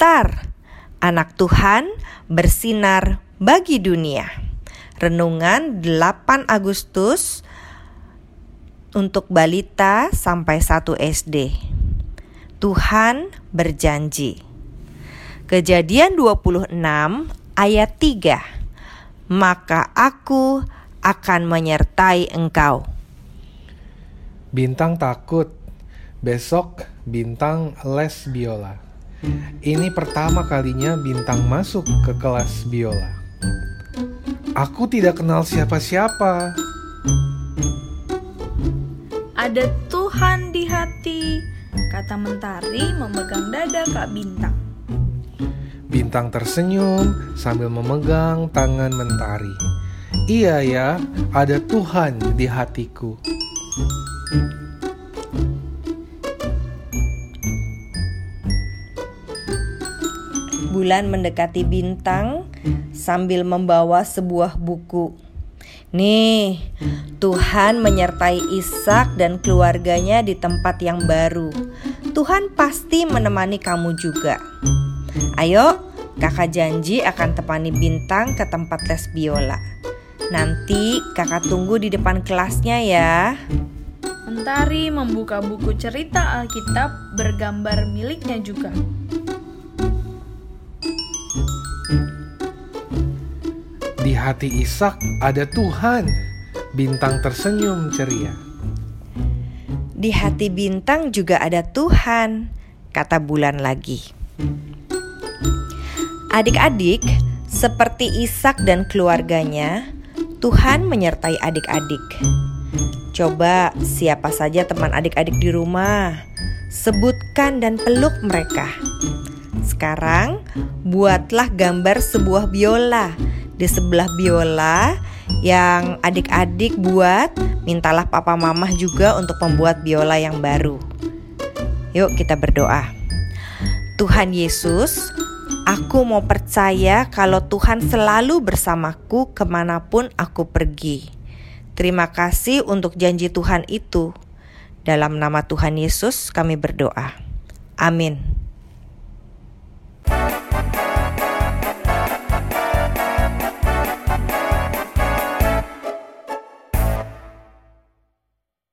Star, anak Tuhan bersinar bagi dunia. Renungan 8 Agustus untuk balita sampai 1 SD. Tuhan berjanji. Kejadian 26 ayat 3. Maka aku akan menyertai engkau. Bintang takut. Besok Bintang les biola. Ini pertama kalinya Bintang masuk ke kelas biola. Aku tidak kenal siapa-siapa. Ada Tuhan di hati, kata Mentari memegang dada Kak Bintang. Bintang tersenyum sambil memegang tangan Mentari. Iya ya, ada Tuhan di hatiku. Bulan mendekati bintang sambil membawa sebuah buku. Nih, Tuhan menyertai Ishak dan keluarganya di tempat yang baru. Tuhan pasti menemani kamu juga. Ayo, kakak janji akan temani bintang ke tempat les biola. Nanti kakak tunggu di depan kelasnya ya. Mentari membuka buku cerita Alkitab bergambar miliknya juga. Hati Ishak ada Tuhan. Bintang tersenyum ceria. Di hati bintang juga ada Tuhan, kata bulan lagi. Adik-adik, seperti Ishak dan keluarganya, Tuhan menyertai adik-adik. Coba siapa saja teman adik-adik di rumah, sebutkan dan peluk mereka. Sekarang, buatlah gambar sebuah biola. Di sebelah biola yang adik-adik buat, mintalah papa mamah juga untuk membuat biola yang baru. Yuk kita berdoa. Tuhan Yesus, aku mau percaya kalau Tuhan selalu bersamaku ke mana pun aku pergi. Terima kasih untuk janji Tuhan itu. Dalam nama Tuhan Yesus kami berdoa. Amin.